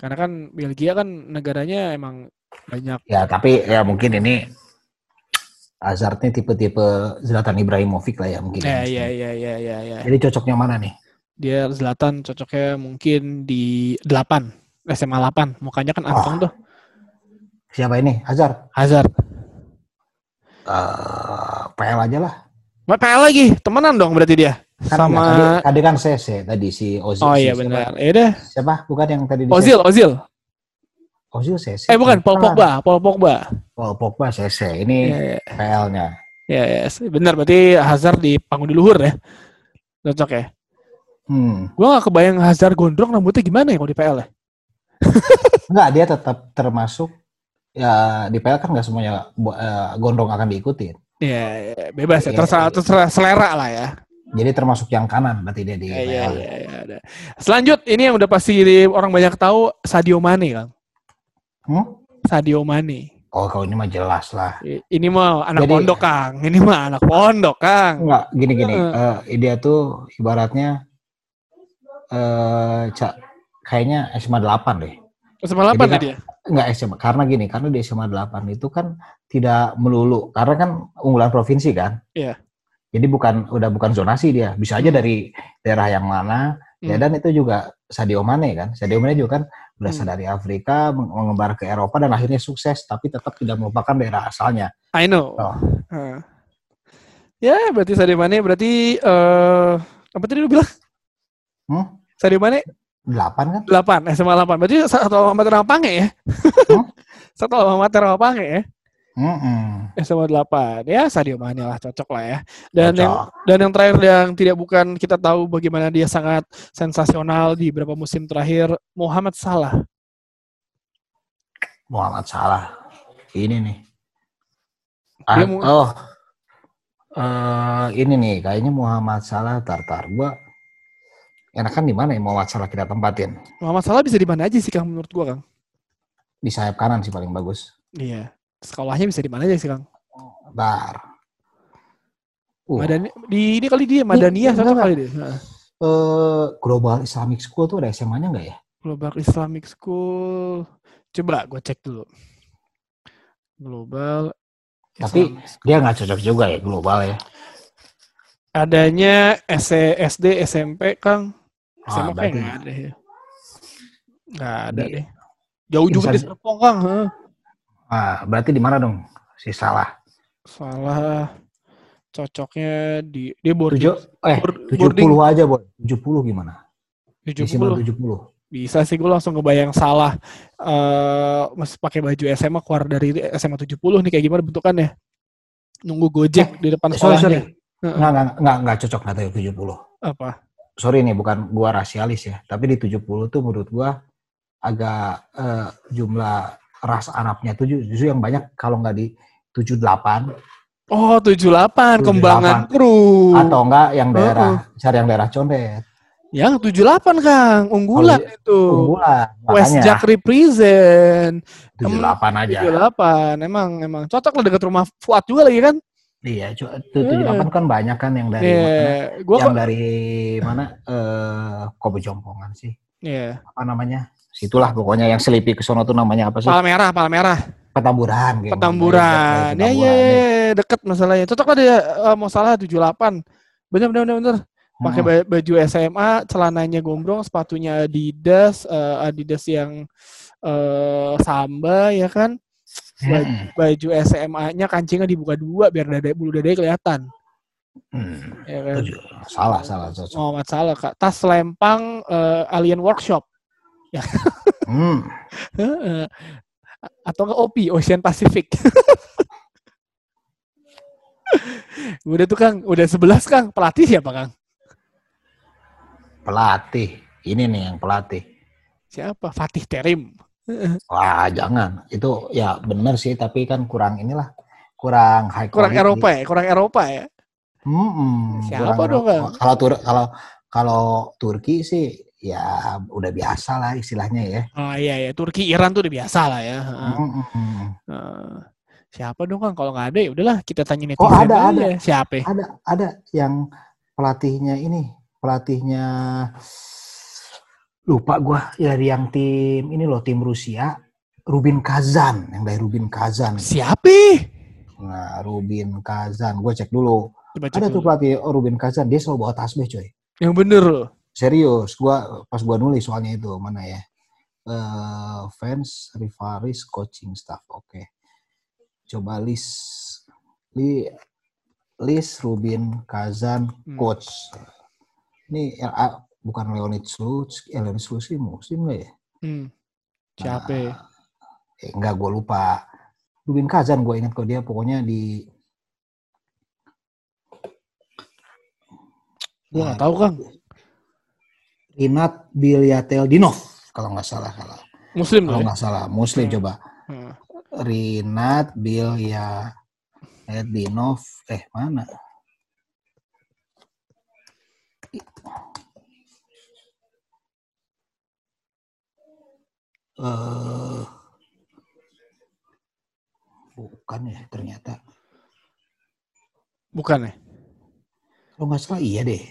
[SPEAKER 2] Karena kan Belgia kan negaranya emang banyak
[SPEAKER 3] Ya tapi ya mungkin ini Hazard nih tipe-tipe Zlatan Ibrahimovic lah ya mungkin.
[SPEAKER 2] Ya,
[SPEAKER 3] ya,
[SPEAKER 2] ya, ya, ya, ya, ya.
[SPEAKER 3] Jadi cocoknya mana nih?
[SPEAKER 2] Dia Zlatan cocoknya mungkin di 8, SMA 8. Mukanya kan anteng tuh.
[SPEAKER 3] Siapa ini? Hazard.
[SPEAKER 2] Hazard.
[SPEAKER 3] Eh, PL aja lah.
[SPEAKER 2] Mbak PL lagi, temenan dong berarti dia.
[SPEAKER 3] Kan
[SPEAKER 2] Sama
[SPEAKER 3] enggak, tadi, tadi kan CC tadi si Ozil.
[SPEAKER 2] Oh
[SPEAKER 3] si
[SPEAKER 2] iya
[SPEAKER 3] siapa?
[SPEAKER 2] benar. Ya udah.
[SPEAKER 3] Siapa? Bukan yang tadi di
[SPEAKER 2] Ozil, Ozil.
[SPEAKER 3] Ozil CC.
[SPEAKER 2] Eh bukan, Paul Pogba, Paul Pogba.
[SPEAKER 3] Paul Pogba CC. Ini
[SPEAKER 2] Ya,
[SPEAKER 3] PL-nya.
[SPEAKER 2] ya, ya, benar berarti Hazard di panggung di luhur ya. Cocok ya.
[SPEAKER 3] Hmm.
[SPEAKER 2] Gua gak kebayang Hazard gondrong rambutnya gimana ya kalau di PL ya.
[SPEAKER 3] Enggak, dia tetap termasuk ya di PL kan nggak semuanya eh, gondrong akan diikutin.
[SPEAKER 2] Ya, ya, bebas ya,
[SPEAKER 3] Iya,
[SPEAKER 2] terserah,
[SPEAKER 3] iya.
[SPEAKER 2] terserah selera lah ya.
[SPEAKER 3] Jadi termasuk yang kanan berarti dia di
[SPEAKER 2] Iya, iya,
[SPEAKER 3] PL.
[SPEAKER 2] iya, iya, ada. Selanjut, ini yang udah pasti orang banyak tahu Sadio Mane, Kang.
[SPEAKER 3] Hmm?
[SPEAKER 2] Sadio Mane.
[SPEAKER 3] Oh, kalau ini mah jelas lah.
[SPEAKER 2] Ini mah anak
[SPEAKER 3] Jadi-
[SPEAKER 2] pondok, Kang. Ini mah anak pondok, Kang.
[SPEAKER 3] Enggak, gini-gini.
[SPEAKER 2] Heeh.
[SPEAKER 3] Eh, dia tuh ibaratnya eh ca- kayaknya SMA 8 deh.
[SPEAKER 2] SMA 8
[SPEAKER 3] Jadi
[SPEAKER 2] tadi ya?
[SPEAKER 3] Enggak SMA, karena gini, karena di SMA 8 itu kan tidak melulu, karena kan unggulan provinsi kan.
[SPEAKER 2] Iya.
[SPEAKER 3] Jadi bukan udah bukan zonasi dia, bisa aja dari daerah yang mana. Ya
[SPEAKER 2] Hmm.
[SPEAKER 3] dan itu juga Sadio Mane kan. Sadio Mane juga kan berasal
[SPEAKER 2] Hmm.
[SPEAKER 3] dari Afrika, meng- mengembar ke Eropa dan akhirnya sukses, tapi tetap tidak melupakan daerah asalnya.
[SPEAKER 2] I know.
[SPEAKER 3] Oh.
[SPEAKER 2] Heeh. Ya, berarti Sadio Mane berarti eh apa tadi lu bilang?
[SPEAKER 3] Hmm?
[SPEAKER 2] Sadio Mane
[SPEAKER 3] Delapan kan?
[SPEAKER 2] 8, SMA 8. Berarti satu alma mater Pange ya?
[SPEAKER 3] Hmm? [laughs]
[SPEAKER 2] satu alma mater Pange ya?
[SPEAKER 3] Mm-mm.
[SPEAKER 2] SMA 8. Ya, Sadio Mane lah cocok lah ya. Dan
[SPEAKER 3] Cocok.
[SPEAKER 2] yang dan yang terakhir yang tidak bukan kita tahu bagaimana dia sangat sensasional di beberapa musim terakhir, Muhammad Salah.
[SPEAKER 3] Muhammad Salah. Ini nih. Ah, oh, Eh, ini nih, kayaknya Muhammad Salah tartar. Gua enakan di mana ya Muhammad Salah kita tempatin?
[SPEAKER 2] Muhammad Salah bisa di mana aja sih Kang menurut gua Kang?
[SPEAKER 3] Di sayap kanan sih paling bagus.
[SPEAKER 2] Iya. Sekolahnya bisa di mana aja sih Kang?
[SPEAKER 3] Bar. Uh,
[SPEAKER 2] Madani di ini kali dia Madaniyah
[SPEAKER 3] Ini-
[SPEAKER 2] cocok
[SPEAKER 3] enggak,
[SPEAKER 2] kali dia. Heeh.
[SPEAKER 3] eh, Global Islamic School tuh ada SMA-nya nggak ya?
[SPEAKER 2] Global Islamic School. Coba gue cek dulu. Global
[SPEAKER 3] Tapi
[SPEAKER 2] Islamic
[SPEAKER 3] dia nggak cocok juga ya global ya.
[SPEAKER 2] adanya SD, SMP, Kang. SMA
[SPEAKER 3] Ah,
[SPEAKER 2] kayak nggak ada ya. Nggak ada
[SPEAKER 3] Di-
[SPEAKER 2] deh. Jauh juga di Serpong, Kang. heeh.
[SPEAKER 3] ah, berarti di mana dong si Salah?
[SPEAKER 2] Salah cocoknya di dia boarding
[SPEAKER 3] Tujuh, eh
[SPEAKER 2] board-
[SPEAKER 3] 70 aja, Boy. 70 gimana? Di
[SPEAKER 2] 70.
[SPEAKER 3] 70.
[SPEAKER 2] Bisa sih gue langsung ngebayang salah eh masih pakai baju SMA keluar dari SMA 70 nih kayak gimana bentukannya. Nunggu Gojek di depan
[SPEAKER 3] Eh, sorry, sorry.
[SPEAKER 2] sekolahnya. Heeh.
[SPEAKER 3] Nggak, nggak, nggak, nggak cocok nggak tahu 70.
[SPEAKER 2] Apa?
[SPEAKER 3] Sorry nih, bukan gua rasialis ya. Tapi di 70 tuh menurut gua agak eh, jumlah ras Arabnya tuh ju- justru yang banyak kalau nggak di 78
[SPEAKER 2] Oh, 78 kembangan
[SPEAKER 3] 78.
[SPEAKER 2] kru.
[SPEAKER 3] atau enggak yang daerah cari yang daerah condet
[SPEAKER 2] Yang 78 Kang, unggulan
[SPEAKER 3] Oh,
[SPEAKER 2] itu.
[SPEAKER 3] unggulan
[SPEAKER 2] West
[SPEAKER 3] makanya
[SPEAKER 2] Jack represent.
[SPEAKER 3] 78 aja
[SPEAKER 2] 78. Emang emang cocok lah dekat rumah Fuad juga lagi kan?
[SPEAKER 3] Iya cu- tuh 78 kan banyak kan yang dari mana
[SPEAKER 2] Iya, gua
[SPEAKER 3] yang dari mana eh Kobe Jompongan sih
[SPEAKER 2] iya.
[SPEAKER 3] apa namanya situlah pokoknya yang selipi ke sono tuh namanya apa sih
[SPEAKER 2] Palmerah, Palmerah.
[SPEAKER 3] Petamburan gitu.
[SPEAKER 2] Petamburan. Ya, ya, ya, deket masalahnya. Cocok lah dia eh, mau salah 78. Bener, bener, bener, bener. Pakai
[SPEAKER 3] Hmm.
[SPEAKER 2] ba- baju SMA, celananya gombrong, sepatunya Adidas, eh, Adidas yang eh, samba ya kan. Ba-
[SPEAKER 3] Hmm.
[SPEAKER 2] Baju SMA-nya kancingnya dibuka dua biar dada bulu dadanya kelihatan.
[SPEAKER 3] Hmm.
[SPEAKER 2] Ya kan.
[SPEAKER 3] Salah, salah, cocok.
[SPEAKER 2] Muhammad Salah, Kak. Tas lempang eh, Alien Workshop. Ya.
[SPEAKER 3] Hmm. [laughs]
[SPEAKER 2] Heeh. Atau nggak OPI, Ocean Pacific. [laughs] udah tuh Kang, udah 11 Kang. Pelatih siapa Kang?
[SPEAKER 3] Pelatih. Ini nih yang pelatih.
[SPEAKER 2] Siapa? Fatih Terim.
[SPEAKER 3] Wah, jangan. Itu ya bener sih, tapi kan kurang inilah. Kurang high
[SPEAKER 2] Kurang
[SPEAKER 3] quality.
[SPEAKER 2] Eropa ya, kurang Eropa ya.
[SPEAKER 3] Mm-mm,
[SPEAKER 2] Siapa
[SPEAKER 3] kurang
[SPEAKER 2] dong?
[SPEAKER 3] Kalau Tur kalau kalau Turki sih ya udah biasa lah istilahnya ya.
[SPEAKER 2] Oh iya ya, Turki Iran tuh udah biasa lah ya. Heeh.
[SPEAKER 3] Mm-mm.
[SPEAKER 2] Heeh. siapa dong Kang? Kalau nggak ada ya udahlah kita tanya netizen
[SPEAKER 3] Oh, ada, ada.
[SPEAKER 2] Siapa?
[SPEAKER 3] Ada ada yang pelatihnya ini, pelatihnya lupa gua dari yang tim ini loh tim Rusia, Rubin Kazan, yang dari Rubin Kazan.
[SPEAKER 2] Siapa?
[SPEAKER 3] Nah, Rubin Kazan, gue cek dulu.
[SPEAKER 2] Coba cek
[SPEAKER 3] Ada tuh
[SPEAKER 2] dulu.
[SPEAKER 3] pelatih oh, Rubin Kazan, dia selalu bawa tasbih coy.
[SPEAKER 2] Yang bener loh.
[SPEAKER 3] Serius, gua pas gua nulis soalnya itu mana ya? Eh fans, referees, coaching staff. Oke. Coba list li list Rubin Kazan
[SPEAKER 2] Hmm.
[SPEAKER 3] coach. Ini LA, bukan Leonid Slutsky, eh, Leonid Slutsky muslim nggak ya?
[SPEAKER 2] Hmm. Siapa?
[SPEAKER 3] Nah, eh, enggak, gue lupa. Rubin Kazan gue ingat kok dia pokoknya di
[SPEAKER 2] Gua nggak tahu Kang.
[SPEAKER 3] Rinat Bilyateldinov kalau nggak salah kalau
[SPEAKER 2] Muslim
[SPEAKER 3] kalau
[SPEAKER 2] loh.
[SPEAKER 3] nggak salah Muslim
[SPEAKER 2] Hmm.
[SPEAKER 3] coba
[SPEAKER 2] Hmm.
[SPEAKER 3] Rinat Bilyateldinov eh mana eh bukan ya ternyata.
[SPEAKER 2] Bukan ya?
[SPEAKER 3] kalau nggak salah iya deh.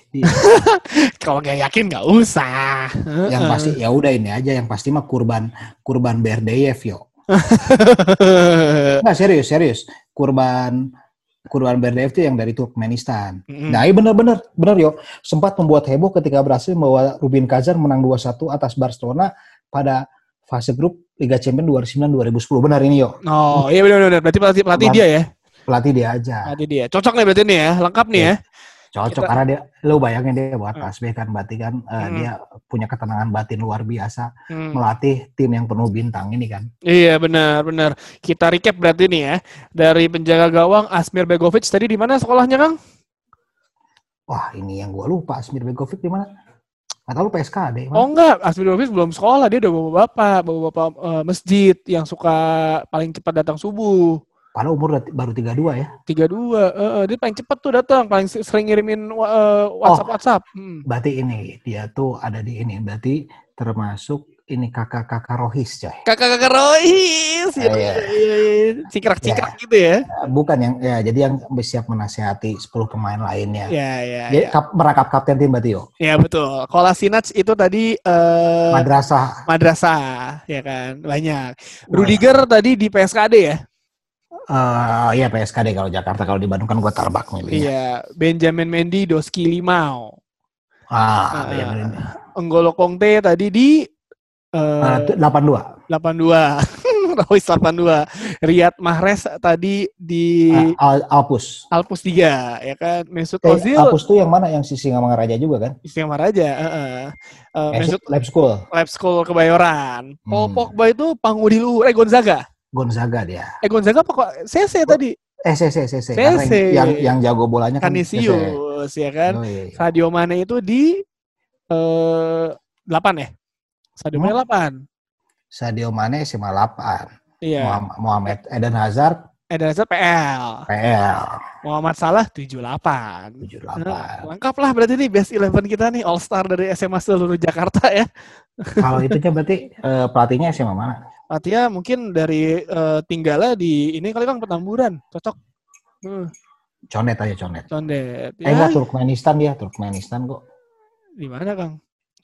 [SPEAKER 3] [laughs]
[SPEAKER 2] Kalau nggak yakin nggak usah.
[SPEAKER 3] yang pasti ya udah ini aja. Yang pasti mah kurban kurban Berdeyev yo. [laughs] Nggak serius serius. Kurban kurban Berdeyev itu yang dari Turkmenistan.
[SPEAKER 2] Mm-mm.
[SPEAKER 3] nah iya bener-bener bener. Yo. Sempat membuat heboh ketika berhasil membawa Rubin Kazan menang 2-1 atas Barcelona pada fase grup Liga Champions 2009-2010 benar ini yo
[SPEAKER 2] Oh iya benar-benar. Berarti pelatih pelatih dia ya.
[SPEAKER 3] pelatih dia aja
[SPEAKER 2] Pelatih dia. Cocok nih berarti nih ya. Lengkap nih ya.
[SPEAKER 3] cocok
[SPEAKER 2] Kita-
[SPEAKER 3] karena dia lo bayangin dia buat
[SPEAKER 2] Hmm.
[SPEAKER 3] tasbih kan berarti kan eh,
[SPEAKER 2] Hmm.
[SPEAKER 3] dia punya ketenangan batin luar biasa
[SPEAKER 2] Hmm.
[SPEAKER 3] melatih tim yang penuh bintang ini kan
[SPEAKER 2] Iya benar benar. Kita recap berarti nih ya. Dari penjaga gawang Asmir Begovic tadi di mana sekolahnya Kang?
[SPEAKER 3] Wah, ini yang gua lupa. Asmir Begovic di mana? Atau lu PSKD?
[SPEAKER 2] Oh
[SPEAKER 3] Mana?
[SPEAKER 2] enggak, Asmir Begovic belum sekolah. Dia udah bawa bapak, bawa bapak eh, masjid yang suka paling cepat datang subuh.
[SPEAKER 3] Padahal umur baru 32 ya.
[SPEAKER 2] 32. Heeh, dia paling cepat tuh datang, paling se- sering ngirimin wa- eh, WhatsApp WhatsApp. Hmm.
[SPEAKER 3] Berarti ini dia tuh ada di ini. Berarti termasuk ini kakak-kakak Rohis, coy.
[SPEAKER 2] Kakak-kakak Rohis. Ya,
[SPEAKER 3] Iya.
[SPEAKER 2] iya, iya, iya. Cikrak-cikrak gitu ya.
[SPEAKER 3] Eh, Bukan yang ya jadi yang siap menasihati 10 pemain lainnya.
[SPEAKER 2] Ya, ya, ya.
[SPEAKER 3] Kap, merangkap kapten tim berarti yo.
[SPEAKER 2] Ya betul. Kolasinac itu tadi eh
[SPEAKER 3] Madrasah.
[SPEAKER 2] madrasah, ya kan, banyak. Rudiger tadi di PSKD ya.
[SPEAKER 3] Eh iya PSKD kalau Jakarta kalau di Bandung kan gua tarbak milihnya.
[SPEAKER 2] Iya. Benjamin Mendy, Doski Limau.
[SPEAKER 3] Ah,
[SPEAKER 2] Eh,
[SPEAKER 3] iya bener.
[SPEAKER 2] Enggolo Kongte tadi di eh
[SPEAKER 3] Eh, tu- 82.
[SPEAKER 2] 82. Royce 82. Riyad Mahrez tadi di
[SPEAKER 3] Eh, Al- Alpus.
[SPEAKER 2] Alpus 3, ya kan. Mesut
[SPEAKER 3] Eh,
[SPEAKER 2] Ozil
[SPEAKER 3] Alpus tuh yang mana? Yang si Singamangaraja juga kan?
[SPEAKER 2] Istimewa aja. heeh. Eh, Mesut
[SPEAKER 3] Lab School.
[SPEAKER 2] Lab School Kebayoran. Paul
[SPEAKER 3] Hmm.
[SPEAKER 2] Pogba itu Pangudi Luhur, eh Gonzaga.
[SPEAKER 3] Gonzaga dia.
[SPEAKER 2] Eh Gonzaga apa kok? CC tadi.
[SPEAKER 3] Eh, CC, CC.
[SPEAKER 2] CC.
[SPEAKER 3] Yang, yang jago bolanya kan CC.
[SPEAKER 2] Canisius, ya kan.
[SPEAKER 3] Oh, iya, iya.
[SPEAKER 2] Sadio Mane itu di eh 8 ya? Sadio Mane
[SPEAKER 3] Hmm.
[SPEAKER 2] 8.
[SPEAKER 3] Sadio Mane SMA 8.
[SPEAKER 2] Iya.
[SPEAKER 3] Muhammad, Muhammad Eden Hazard
[SPEAKER 2] Eden Hazard PL.
[SPEAKER 3] PL
[SPEAKER 2] Muhammad Salah 78.
[SPEAKER 3] 78.
[SPEAKER 2] Nah, lengkap lah berarti nih best 11 kita nih All Star dari SMA seluruh Jakarta ya. [laughs]
[SPEAKER 3] Kalau itu kan berarti eh, pelatihnya SMA mana?
[SPEAKER 2] Artinya mungkin dari eh, tinggalnya di ini kali Kang Petamburan. Cocok. Hmm,
[SPEAKER 3] Conet aja Conet.
[SPEAKER 2] condet.
[SPEAKER 3] Eh enggak
[SPEAKER 2] Ya,
[SPEAKER 3] Turkmenistan dia, Turkmenistan kok.
[SPEAKER 2] di mana Kang?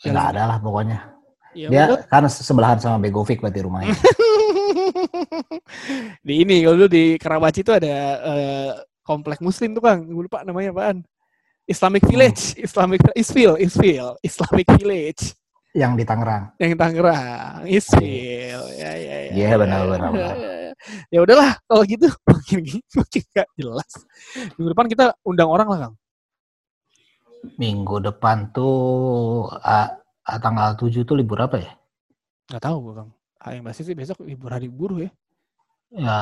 [SPEAKER 3] Enggak ada lah pokoknya.
[SPEAKER 2] Ya
[SPEAKER 3] Dia
[SPEAKER 2] udah.
[SPEAKER 3] kan sebelahan sama Begovic berarti rumahnya. [laughs]
[SPEAKER 2] di ini kalau dulu di Karawaci itu ada eh, komplek muslim tuh Kang. Gue lupa namanya apaan. Islamic
[SPEAKER 3] Hmm.
[SPEAKER 2] Village, [laughs] Islamic Isfil, Isfil, Islamic Village
[SPEAKER 3] yang di Tangerang.
[SPEAKER 2] yang Tangerang, Isfil. Ya ya ya.
[SPEAKER 3] Iya, benar, benar, benar. [laughs]
[SPEAKER 2] Ya udahlah kalau gitu makin makin gak jelas. Minggu depan kita undang orang lah Kang.
[SPEAKER 3] Minggu depan tuh ah, tanggal 7 tuh libur apa ya?
[SPEAKER 2] Nggak tahu gue Kang. Ah, yang pasti sih besok libur hari buruh ya.
[SPEAKER 3] Ya,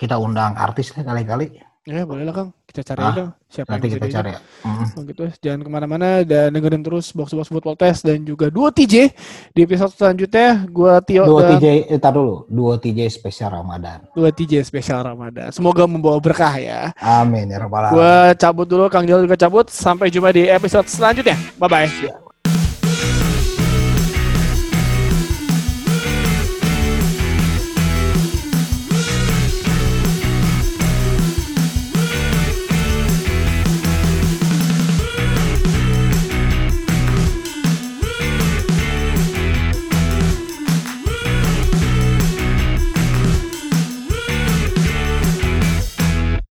[SPEAKER 3] kita undang artis deh kali-kali.
[SPEAKER 2] Ya boleh lah Kang. Kita cari
[SPEAKER 3] Ah,
[SPEAKER 2] aja siapa
[SPEAKER 3] Nanti
[SPEAKER 2] yang
[SPEAKER 3] kita cari ya. Mm.
[SPEAKER 2] Gitu. Jangan ke mana-mana dan dengerin terus box box football test dan juga dua TJ di episode selanjutnya. Gua Tio
[SPEAKER 3] Dua
[SPEAKER 2] dan
[SPEAKER 3] TJ, eh, tar dulu. Dua TJ spesial Ramadan.
[SPEAKER 2] dua TJ spesial Ramadan. Semoga membawa berkah ya.
[SPEAKER 3] Amin ya rabbal alamin.
[SPEAKER 2] Gua cabut dulu, Kang Jal juga cabut. Sampai jumpa di episode selanjutnya. Bye bye.